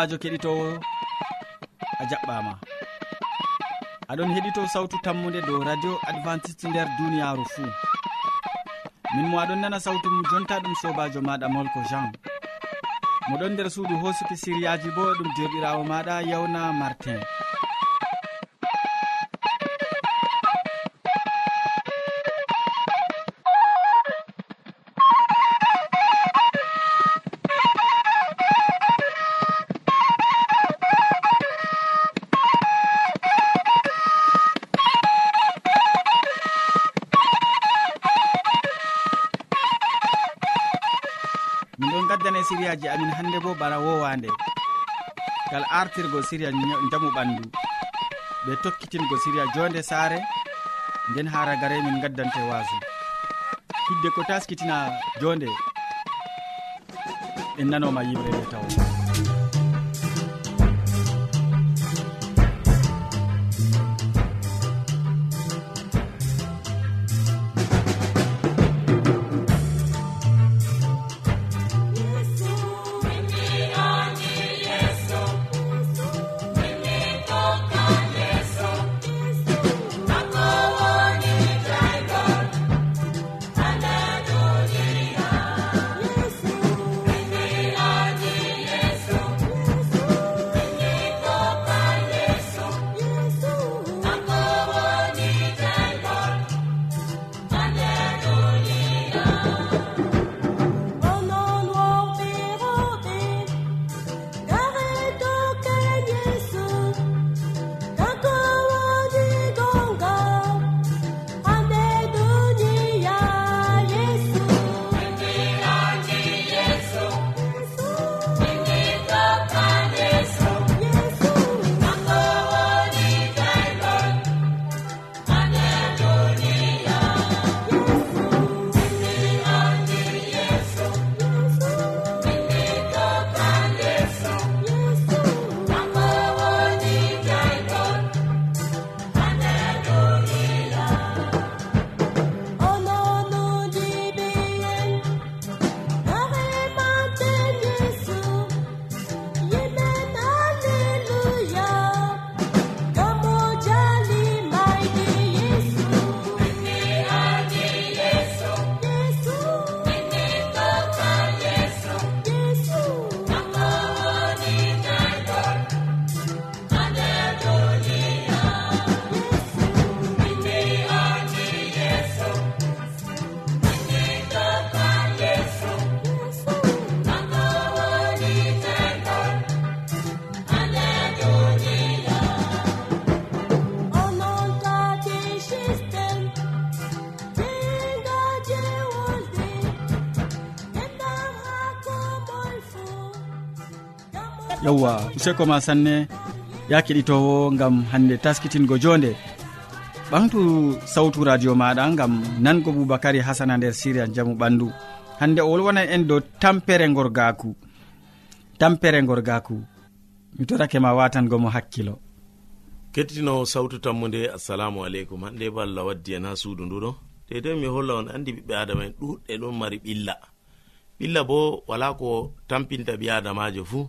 sobajo keɗitowo a jaɓɓama. Aɗon heɗito sawtu tammude dow radio adventiste nder duniyaru fuu. Min mo aɗon nana sawtu mum jonta ɗum sobajo maɗa molko jean. Moɗon nder suudu hosuki siriyaji bo ɗum jerɗirawo maɗa yawna martin. siriyaji amin hannde bo bana wowande. Ngal artirgo siriya jamu ɓandu. Ɓe tokkitingo siriya jonde saare nden ha ragare min gaddante waso hidde ko taskitina jonde. En nanoma yimre yimɓeɓe taw yewwa useko ma sanne ya keɗitowo gam hande taskitingo jonde. Ɓamtu sawtu radio maɗa gam nango boubacary hasana nder syria jaamu ɓandu. Hande o wolwona en dow tampere gorgaku tampere gorgaku mi torake ma watangomo hakkilo. Kettinowo sawtu tammude assalamu aleykum. Hande bo allah waddi en ha suudu nduɗo dedei mi holla on andi ɓiɓɓe adama en ɗuɗɗe ɗon mari ɓilla. Ɓilla bo wala ko tampinta ɓi adamajo fuu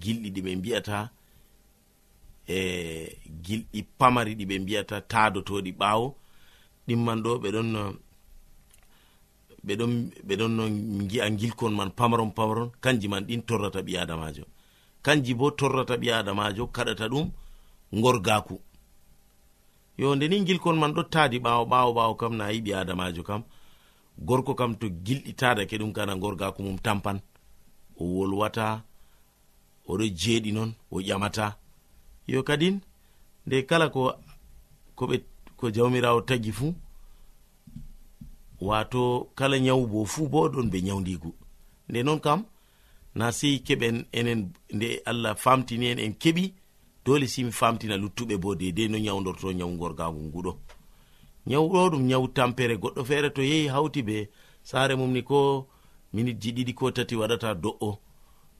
gilɗi ɗi ɓe mbiyata e gilɗi pamari ɗi ɓe mbiyata taadotoɗi ɓaawo. Ɗimman ɗo ɓeɗon ɓeɗon ɓeɗon no gi'a gilkon man pamaron pamaron. Kanji man ɗin torrata ɓi adamajo kanji bo torrata ɓi adamajo kaɗata ɗum gorgaku yo nde ni gilkon man ɗo taadi ɓaawo ɓaawo ɓaawo kam na yiɓi adamajo kam. Gorko kam to gilɗi tadake ɗum kana gorgaku mum tampan. O wolwata oɗo jeeɗi non o ƴamata. Yo kadin nde kala ko koɓe ko jawmirawo tagi fuu wato kala nyawu bo fuu bo ɗon be nyawdigu nde noon kam na sei keɓen enen nde allah famtini en en keɓi dole simi famtina luttuɓe bo dedei no nyawdorto nyawugorgagu nguɗo. Nyawɗo ɗum nyawu tampere goɗɗo feere to yehi hawti be saare mum ni ko minitji ɗiɗi ko tati waɗata do'o.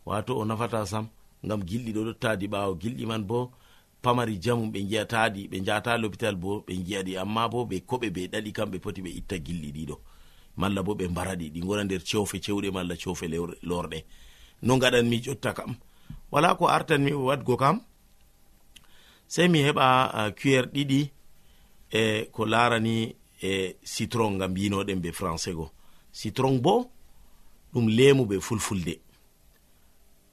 Wato o nafata sam. ngam gilɗi ɗo dottaadi ɓawo gilɗi man bo pamari jamu ɓe giyataɗi ɓe jata lopital bo ɓe giyaɗi amma bo ɓe koɓe ɓe ɗaɗi kamɓe poti ɓe itta gilɗi ɗiɗo malla bo ɓe mbaraɗi ɗi. Gona nder cewfe cewɗe malla cewfe lorɗe. No gaɗanmi jotta kam. Wala ko artanmi wadgo kam sei mi heɓa cuer ɗiɗi e ko larani e citron gam mbinoɗen be français go. Citron bo ɗum lemu ɓe fulfulde.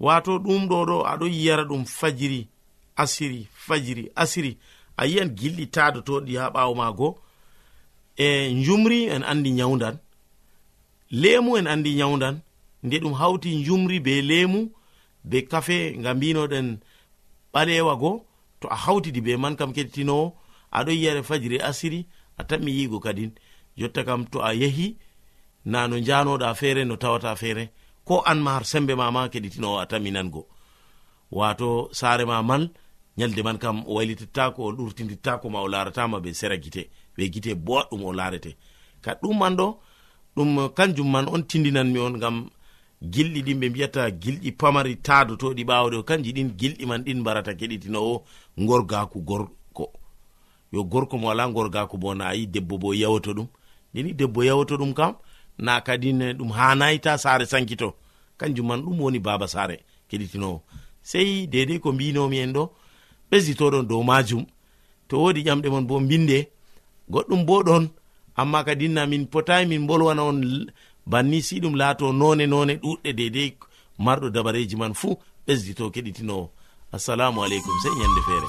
wato ɗum ɗo ɗo aɗo yiyara ɗum fajiri asiri fajiri asiri. A yiyan gilɗi tadotoɗi ha ɓawo mago e jumri en andi nyawdan lemu en andi nyawdan nde ɗum hawti jumri be lemu be kafe nga mbinoɗen ɓalewa go to a hawtidi be man kam kettinowo aɗo yiyare fajiri asiri a tanmi yigo kadin. Jotta kam to a yehi na no njanoɗa feere no tawata feere. ko an ma har sembe ma ma keɗitinowo a taminango wato saare ma man yalde man kam o wailitittako o ɗurtidittako ma o laratama be sera gite be gite boɗɗum o larete ka ɗum man ɗo ɗum kanjum man on tindinanmi on gam gilɗi ɗin ɓe mbiyata gilɗi pamari tadotoɗi ɓawɗe o kanji ɗin gilɗi man ɗin mbarata keɗitinowo gorgaku gorko. Yo gorko mo wala gorgaku bo na ayi debbo bo yawoto ɗum. Ndeni debbo yawoto ɗum kam na kadin ɗum hanayita sare sankito. Kanjum man ɗum woni baba sare keɗitinowo. Sei dedei ko mbinomi en ɗo ɓesditoɗon dow majum. To wodi ƴamɗe mon bo mbinde goɗɗum bo ɗon amma kadinna min potayi min bolwana on banni si ɗum laato none none ɗuɗɗe dedei marɗo dabareji man fuu ɓesdito keɗitinowo. Assalamu aleykum sei ñande feere.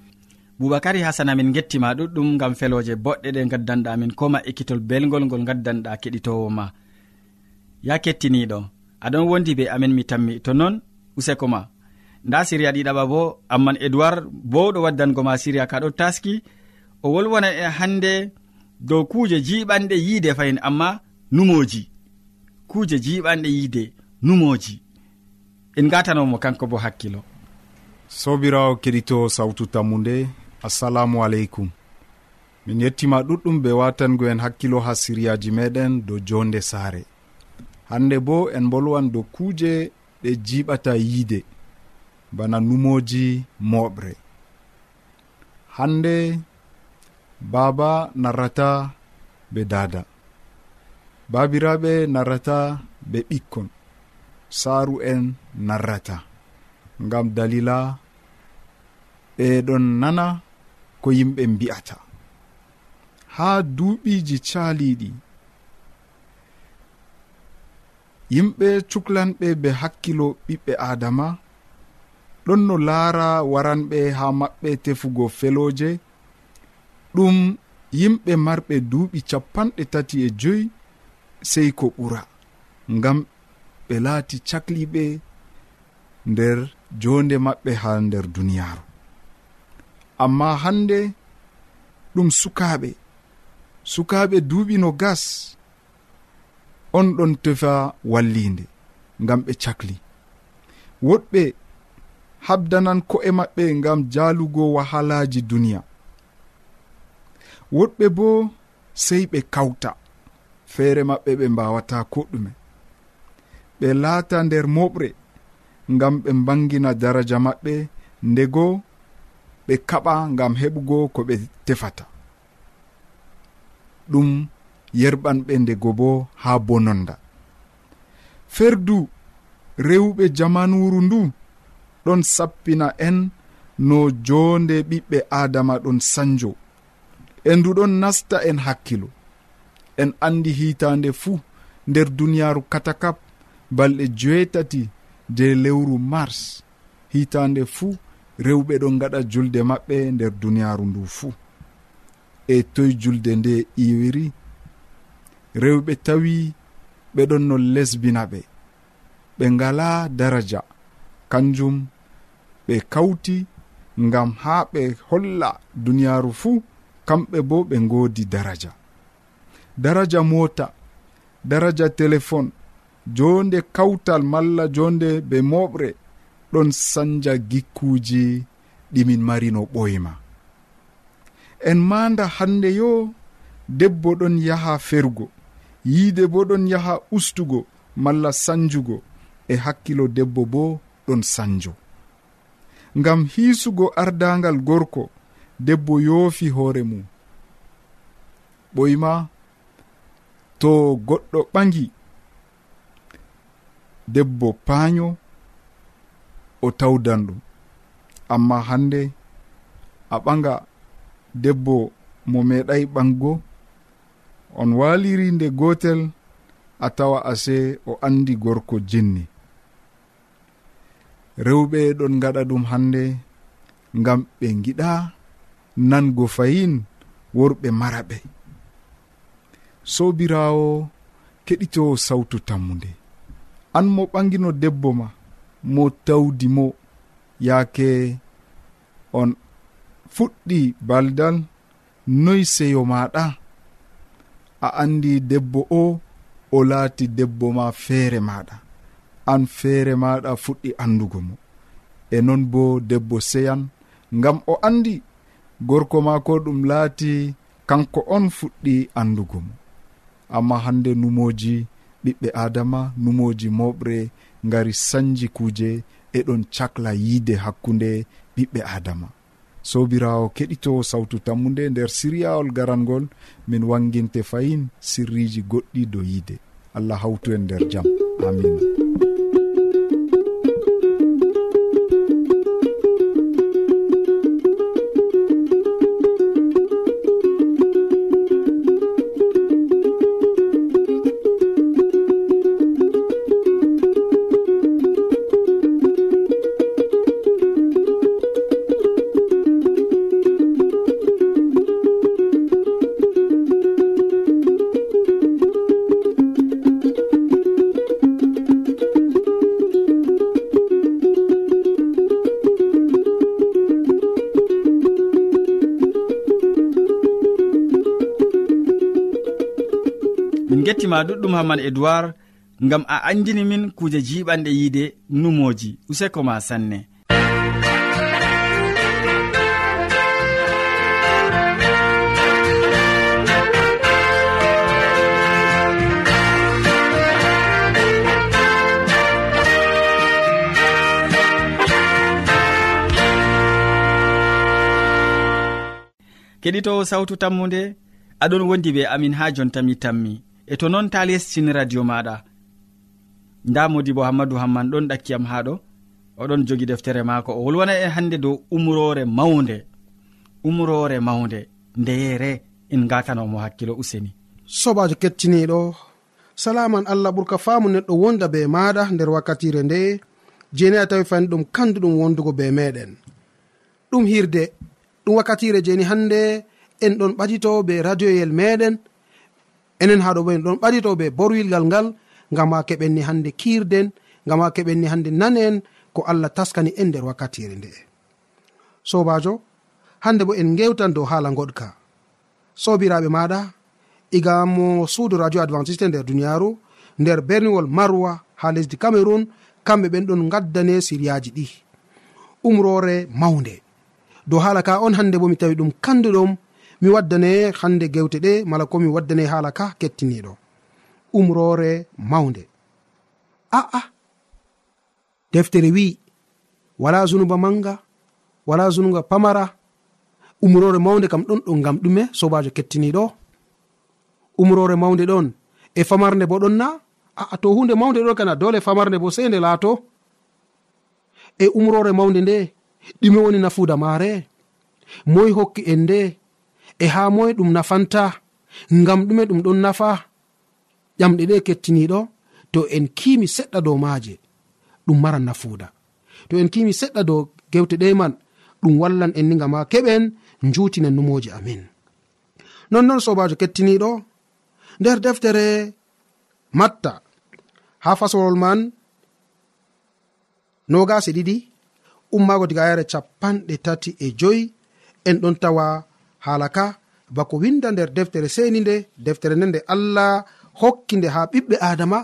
boubacary hasana min gettima ɗuɗɗum gam feloje boɗɗe ɗe gaddanɗa min koma ekkitol belgol ngol gaddanɗa keɗitowo ma. Ya kettiniɗo aɗon wondi be amin mi tammi to noon useko ma. Nda siriya ɗiɗaɓa bo amman edoird bowɗo waddango ma siriya ka ɗo taski. O wolwona e hande dow kuje jiɓanɗe yiide fayin amma numoji. Kuje jiɓanɗe yiide numoji. En gatanomo kanko bo hakkilo. Sobirawo keɗito sawtu tammu nde assalamu aleykum min yettima ɗuɗɗum be watango en hakkilo ha siriyaji meɗen dow jonde saare. Hande bo en bolwan dow kuje ɗe jiɓata yiide bana numoji moɓre. Hande baba narrata be dada. Babiraɓe narrata be ɓikkon. Saaru en narrata. Ngam dalila ɓeɗon nana ko yimɓe mbi'ata. Haa duuɓiiji caaliiɗi yimɓe cuklanɓe be hakkilo ɓiɓɓe aadama ɗon no laara waranɓe haa maɓɓe tefugo felooje ɗum yimɓe marɓe duuɓi capanɗe tati e joyi sey ko ɓura ngam ɓe laati cakliɓe nder jonde maɓɓe ha nder duniyaaru. amma hande ɗum sukaɓe sukaɓe duuɓi no gas. On ɗon tefa wallinde ngam ɓe cakli. Woɗɓe habdanan ko'e maɓɓe ngam jalugo wahalaji duniya. Woɗɓe bo sey ɓe kawta. Feere maɓɓe ɓe mbawata ko ɗume ɓe laata nder moɓre ngam ɓe mbangina daraja maɓɓe ndego ɓe kaɓa gam heɓugo ko ɓe tefata. Ɗum yerɓanɓe ndego bo ha bononda. Ferdu rewɓe jamanuru ndu ɗon sappina en no jonde ɓiɓɓe adama ɗon sanjo. E ndu ɗon nasta en hakkilo en andi hitande fuu nder duniyaru katakap balɗe joetati je lewru mars. Hitande fuu rewɓe ɗon gaɗa julde maɓɓe nder duniyaaru ndu fuu e toye julde nde iwiri rewɓe tawi ɓeɗon no lesbina ɓe. Ɓe ngala daraja kanjum ɓe kawti ngam ha ɓe holla duniyaaru fuu kamɓe bo ɓe ngoodi daraja. Daraja moota daraja téléphone jonde kawtal malla jonde be moɓre ɗon sanja gikkuji ɗimin mari no ɓoyma. En manda hande yo debbo ɗon yaha fergo yiide bo ɗon yaha ustugo malla sanjugo e hakkilo debbo bo ɗon sanjo. Ngam hiisugo ardangal gorko debbo yoofi hoore mum. Ɓoyma to goɗɗo ɓagi debbo paaño o tawdan ɗum. Amma hande a ɓaga debbo mo meeɗay ɓango on waliri nde gotel a tawa ase o andi gorko jinni. Rewɓe ɗon gaɗa ɗum hande ngam ɓe giɗa nango fayin worɓe maraɓe. Sobirawo keɗito sawtu tammude an mo ɓangino debbo ma mo tawdi mo yaake on fuɗɗi baldal noy seyo maɗa a andi debbo o o laati debbo ma feere maɗa an feere maɗa fuɗɗi andugo mo. E non bo debbo seyan ngam o andi gorko maako ɗum laati kanko on fuɗɗi andugo mo. Amma hande numoji ɓiɓɓe adama numoji moɓre gari sanji kuuje eɗon cakla yiide hakkunde ɓiɓɓe adama. Sobirawo keɗito sawtu tammude nder siriyawol garangol min wanginte fayin sirriji goɗɗi do yiide. Allah hawtu en nder jaam amina ma ɗuɗɗum hamman edoird ngam a andini min kuje jiɓanɗe yiide numoji. Useko ma sanne. Keɗitowo sawtu tammude aɗon wondi be amin ha jontami tammi. e to noon ta lestini radio maɗa. Nda modi bo hammadou hamman ɗon ɗakkiyam ha ɗo. Oɗon jogi deftere maako. O wolwana en hande dow umrore mawde umrore mawde ndeyere en gatanomo hakkilo useni. Sobajo kettiniɗo. Salaman allah ɓurka faamu neɗɗo wonda be maɗa nder wakkatire nde. Jeni a tawi fani ɗum kandu ɗum wondugo be meɗen. Ɗum hirde. Ɗum wakkatire jeni hande en ɗon ɓaɗito be radioyel meɗen. enen haɗo bo en ɗon ɓaɗito be borwilgal ngal ngam ha keɓenni hande kiirden ngam ha keɓenni hande nane en ko allah taskani en nder wakkatire nde. Sobajo hande bo en gewtan dow haala goɗka. Sobiraɓe maɗa igamo suudu radio adventiste nder duniyaru nder berniwol marwa ha lesdi cameron kamɓe ɓen ɗon gaddane siriyaji ɗi. Umrore mawnde. Dow haala ka on hande bo mi tawi ɗum kanduɗom mi waddane hande gewte ɗe mala komi waddane haala ka kettiniɗo umrore mawnde. Aa deftere wi wala zunuba manga wala zunuba pamara. Umrore mawnde kam ɗon ɗo gam ɗume sobajo kettiniɗo umrore mawnde ɗon e famarde bo ɗon na aa to hunde mawnde ɗon kana dole famarde bo sei nde laato. E umrore mawnde nde ɗume woni nafuda maare. Moy hokki en nde e ha moye ɗum nafanta ngam ɗume ɗum ɗon nafa ƴamɗe ɗe kettiniɗo to en kimi seɗɗa dow maaje ɗum maran nafuuda. To en kimi seɗɗa dow gewte ɗe man ɗum wallan en ni gam ha keɓen jutinen numoji amin. Nonnon sobajo kettiniɗo nder deftere matta ha fasolol man nogasi ɗiɗi ummago diga yare capanɗe tati e joyi en ɗon tawa haala ka bako winda nder deftere seni nde deftere nde nde allah hokki nde ha ɓiɓɓe adama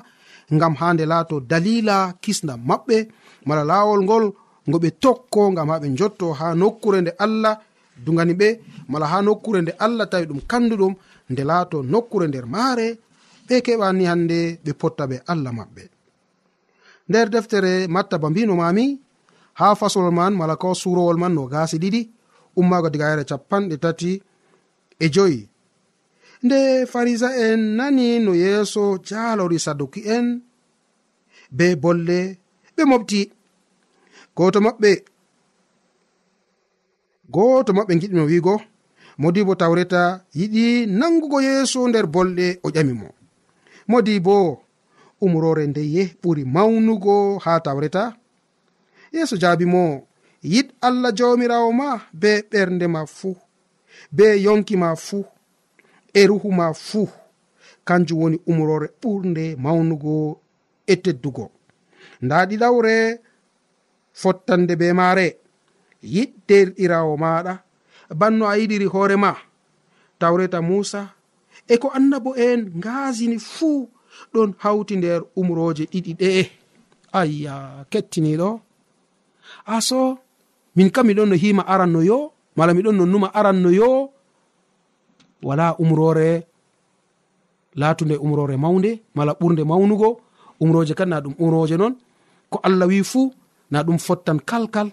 ngam ha nde laato dalila kisnam maɓɓe mala laawol ngol ngo ɓe tokko ngam ha ɓe jotto ha nokkure nde allah dugani ɓe mala ha nokkure nde allah tawi ɗum kanduɗum nde laato nokkure nder maare ɓe keɓani hande ɓe potta ɓe allah maɓɓe. Nder deftere matta ba mbino mami ha fasolol man mala ko surowol man no gasi ɗiɗi ummaago diga yare capanɗe tati e joyi. Nde farisa en nani no yeeso jalori saduki en be bolle ɓe mofti goto maɓɓe goto maɓɓe giɗimo wiigo modibo tawreta yiɗi nangugo yeeso nder bolɗe o ƴami mo. Modi bo umrore ndeye ɓuri mawnugo ha tawreta. Yeeso jaabi mo yiɗ allah jawmirawo ma be ɓernde ma fuu be yonki ma fuu e ruhu ma fuu. Kanjum woni umrore ɓurde mawnugo e teddugo. Nda ɗiɗawre fottande be maare. Yiɗ derɗirawo maɗa. Banno a yiɗiri hoorema tawreta musa e ko annabo en ngaasini fuu ɗon hawti nder umroje ɗiɗi ɗe'e ayya kettiniɗo. Aso min kam miɗon no hima aranno yo mala miɗon no numa aranno yo wala umrore latunde umrore mawde mala ɓurde mawnugo umroje kan na ɗum umroje non ko allah wi fuu na ɗum fottan kalkal.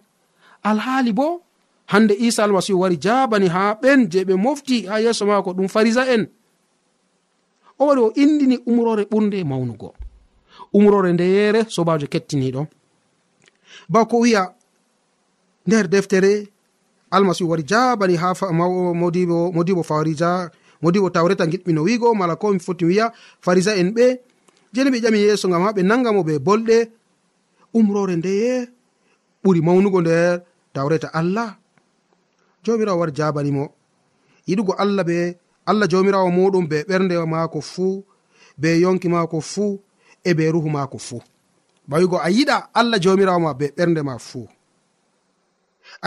Alhaali bo hande isa almasihu wari jabani ha ɓen je ɓe mofti ha yeeso mako ɗum farisa en. O wari o indini umrore ɓurde mawnugo. Umrore ndeyere sobajo kettiniɗo bako wiya nder deftere almasihu wari jabani ha modibo modibo farisa modibo tawreta giɗmino wigo mala ko mi foti wiya farisa en ɓe jeni ɓe ƴami yeeso gam ha ɓe nangamo ɓe bolɗe umrore ndeye ɓuri mawnugo nder tawreta allah. Jomirawo wari jabanimo yiɗugo allah be allah jomirawo muɗum be ɓernde mako fuu be yonki mako fuu e be ruhu mako fuu. Bawigo a yiɗa allah jomirawo ma be ɓernde ma fuu.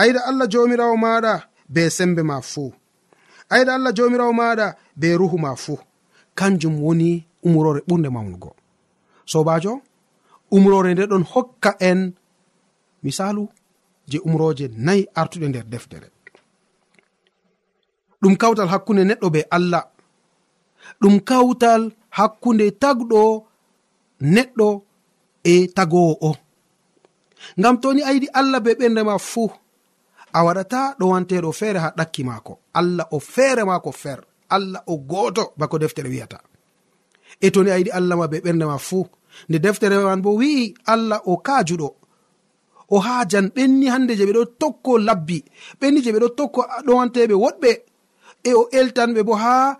ayiɗa allah jomirawo maɗa be sembe ma fuu ayiɗa allah jomirawo maɗa be ruhu ma fuu kanjum woni umrore ɓurde mawnugo sobajo umrore nde ɗon hokka en misalu je umroje nayi artuɗe nder deftere. Ɗum kawtal hakkunde neɗɗo be allah. Ɗum kawtal hakkunde tagɗo neɗɗo e tagowo o ngam toni ayiɗi allah be ɓernde ma fuu a waɗata ɗo wanteɗo feere ha ɗakki maako. Allah o feere maako fer. Allah o gooto bako deftere wi'ata e toni a yiɗi allah ma be ɓernde ma fuu. Nde deftere man bo wi'i allah o kaajuɗo. O haajan ɓenni hannde je ɓe ɗo tokko labbi. Ɓenni je ɓe ɗo tokko ɗowanteɓe woɗɓe. E o eltanɓe bo ha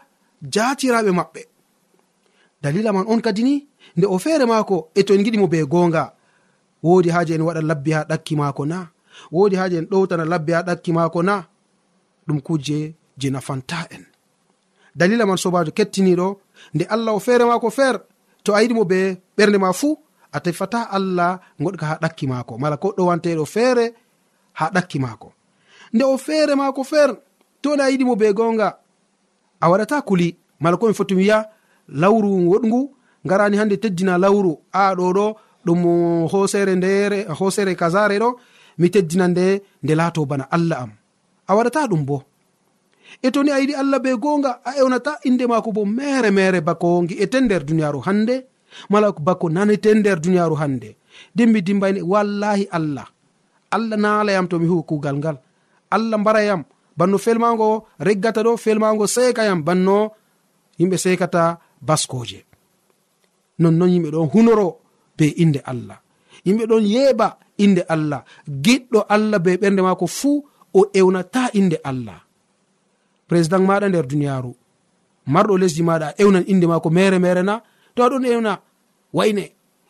jaatiraɓe maɓɓe. Dalila man on kadi ni nde o feere maako e to en giɗimo be goonga. Woodi haaje en waɗa labbi ha ɗakki maako na wodi haje en ɗowtana labbe ha ɗakki maako na ɗum kuje je nafanta en dalila man sobajo kettiniɗo nde allah o feere maako feer to a yiɗimo be ɓernde ma fuu a tefata allah goɗka ha ɗakki maako. Mala ko ɗowanteɗo feere ha ɗakki maako. Nde o feere maako feer to nde a yiɗimo be gonga a waɗata kuli. Mala komi foti wiya lawru woɗgu ngarani hande teddina lawru. A ɗo ɗo ɗum hosere ndere hosere kasare ɗo mi teddina nde nde laato bana allah am. A waɗata ɗum bo. E to ni a yiɗi allah be goonga a ewnata inde maako bo mere mere bako gi'ete nder duniyaaru hannde mala bako nanete nder duniyaaru hannde. Dimmi dimbayni wallahi allah allah naalayam to mi huwa kuugal ngal. Allah mbarayam banno felmago reggata ɗo felmago seekayam banno yimɓe seekata baskoje nonnon yimɓe ɗon hunoro be inde allah. Yimɓe ɗon yeeɓa inde allah. Giɗɗo allah be ɓernde maako fuu o ewnata inde allah. Président maɗa nder duniyaru marɗo lesdi maɗa a ewnan inde maako mere mere na. To aɗon ewna? Wayne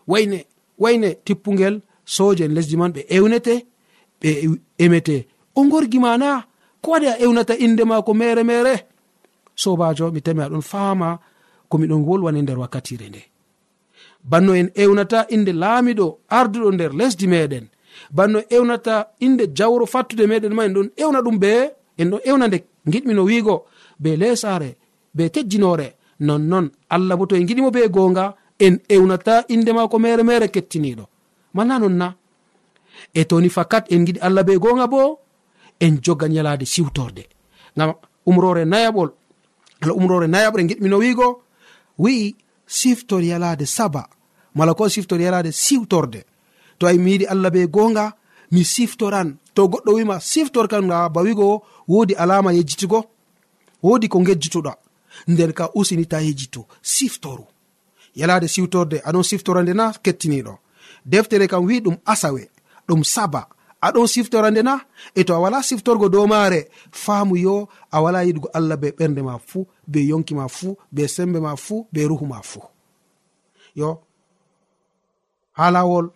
wayne wayne tippugel soje en lesdi man ɓe ewnete ɓe emete. O gorgi ma na? Ko waɗi a ewnata inde maako mere mere? Sobajo mi tami aɗon fama komiɗon wolwane nder wakkatire nde. banno en ewnata inde laamiɗo arduɗo nder lesdi meɗen. Banno ewnata inde jawro fattude meɗen ma en ɗon ewna ɗum be en ɗon ewna nde giɗmino wiigo be lesare be tejjinore nonnon allah bo to en giɗimo be gonga en ewnata inde mako mere mere kettiniɗo mana non na? E toni fakat en giɗi allah be gonga bo en joga yalade siwtorde gam umrore nayaɓol ala umrore nayaɓre giɗmino wiigo wi'i siftor yalade saba. mala ko siftori yarade siwtorde to ay mi yiɗi allah be gonga mi siftoran. To goɗɗo wima siftor siftorkan ga ba wigo wodi alama yejjitugo wodi ko gejjituɗa nden ka usini ta yejjito siftoru. Yalade siwtorde aɗon siftora nde na kettiniɗo. Deftere kam wi ɗum asawe ɗum saba. Aɗon siftora nde na e to a wala siftorgo dow maare faamu yo a wala yiɗugo allah be ɓernde ma fuu be yonki ma fuu be sembe ma fuu be ruhu ma fuu. Yo ha lawol.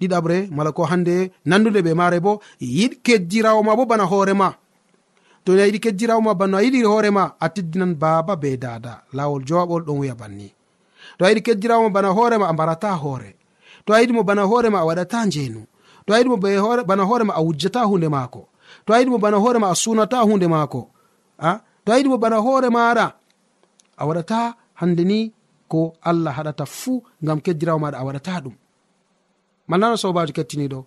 Ɗiɗaɓre mala ko hande nandude ɓe mare bo yiɗ kejjirawo ma bo bana hoorema to a yiɗi kejjirawo ma bana a yiɗi hoorema a teddinan baaba be dada. Lawol jowaɓol ɗon wiya banni. To a yiɗi kejjirawo ma bana hoorema a mbarata hoore. To a yiɗimo bana hoorema a waɗata njeenu. To a yiɗimo bana hoorema a wujjata hunde maako. To a yiɗimo bana hoorema a sunata hunde maako. A? To a yiɗimo bana hoore maɗa a waɗata hande ni ko allah haɗata fuu ngam kejjirawo maɗa a waɗata ɗum. malnano sobajo kettiniɗo.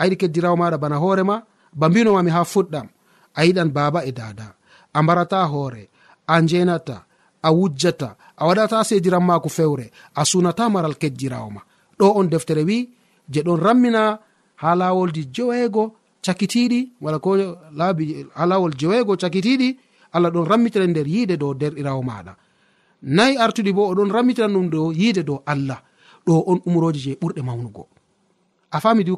Ayiɗi keddirawo maɗa bana hoorema ba mbinomami ha fuɗɗam. A yiɗan baaba e dada. A mbarata hoore a njenata. A wujjata. A waɗata sediran mako fewre. A sunata maral keddirawo ma. Ɗo on deftere wi je ɗon rammina ha lawoldi jeweego cakitiɗi wala ko laabi ha lawol jeweego cakitiɗi allah ɗon rammitira nder yiide dow derɗirawo maɗa. Nayi artuɗi bo oɗon rammitiran ɗum dow yiide dow allah. ɗo on umroji je ɓurɗe mawnugo. A fami du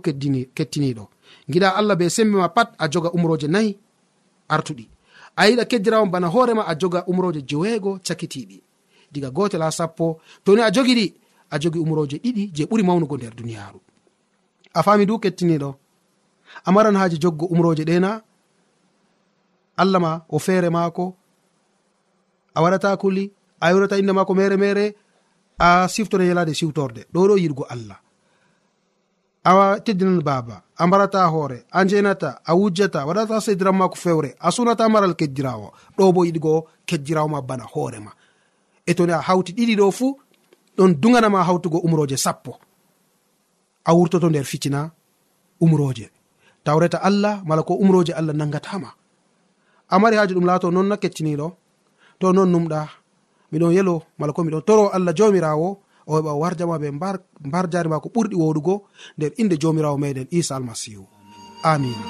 kettiniɗo. Giɗa allah be sembe ma pat a joga umroje nayi artuɗi. A yiɗa keddirawon bana hoorema a joga umroje joweego cakitiɗi diga gotel ha sappo toni a jogi ɗi a jogi umroje ɗiɗi je ɓuri mawnugo nder duniyaru a fami du kettiniɗo a maran haji joggo umroje ɗena allah ma o feere maako a waɗata kuli a yurata inde maako mere mere a siftore yalade siwtorde. Ɗo ɗo yiɗgo allah. A teddinan baaba a mbarata hoore a njenata a wujjata waɗata sediran mako fewre a sunata maral kejjirawo. Ɗo bo yiɗgo kejjirawo ma bana hoorema e toni a hawti ɗiɗi ɗo fuu ɗon duganama hawtugo umroje sappo. A wurtoto nder fitina umroje. Tawreta allah mala ko umroje allah nangatama. A mari haaji ɗum laato noon na kecciniɗo to non numɗa miɗon yelo mala ko miɗon toro allah jomirawo o heɓa warjama ɓe mbar jari ma ko ɓurɗi woɗugo nder inde jomirawo meɗen isa almasihu. Amina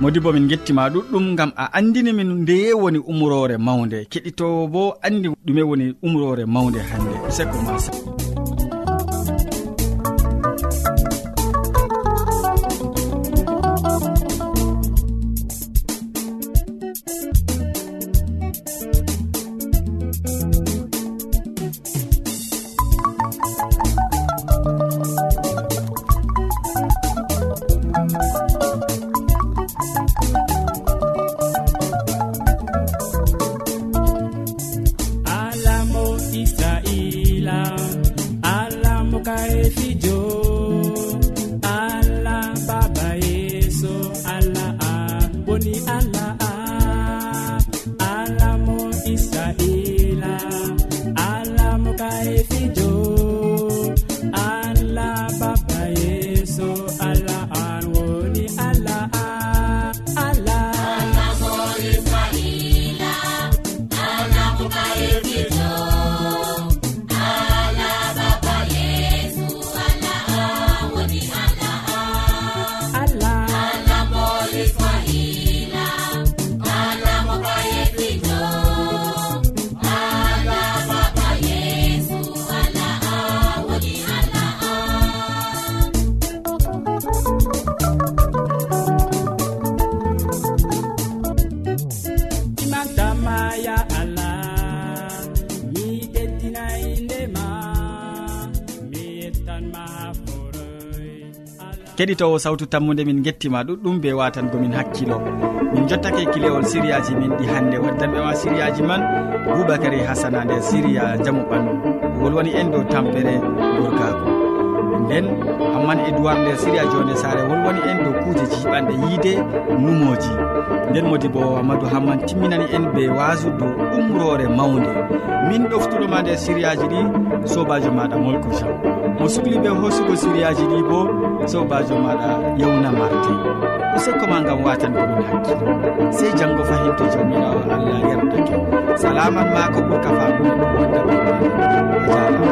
modi bo min gettima ɗuɗɗum gam a andini min ndeye woni umrore mawde keɗitowo bo andi ɗume woni umrore mawde hande useko masa. o keɗitowo sawtu tammude min gettima ɗuɗɗum be watangomin hakkilo. Min jottake kilewol siriyaji min ɗi hannde waddanɓe ma siriyaji man boubacary hasana nder siriya jaamu ɓandu. Wolwani en dow tampere gorgago nden amman edoird nder siriya jonde sare wolwani en dow kuuje jiɓanɗe yiide numoji. Nden modi bo amadou hamman timminani en be wasu dow umrore mawde min ɗoftuɗoma nder siriyaji ɗi sobajo maɗa molko jam mo sukli ɓe hoosugo siriyaji ɗi bo sobajo maɗa yewna marde usekkoma gam watan ɗumin hakkilo sey janggo fahinto jamirawo allah yerdake salaman ma ko ɓurka famuɗe ɗum wonda ɓe a jarama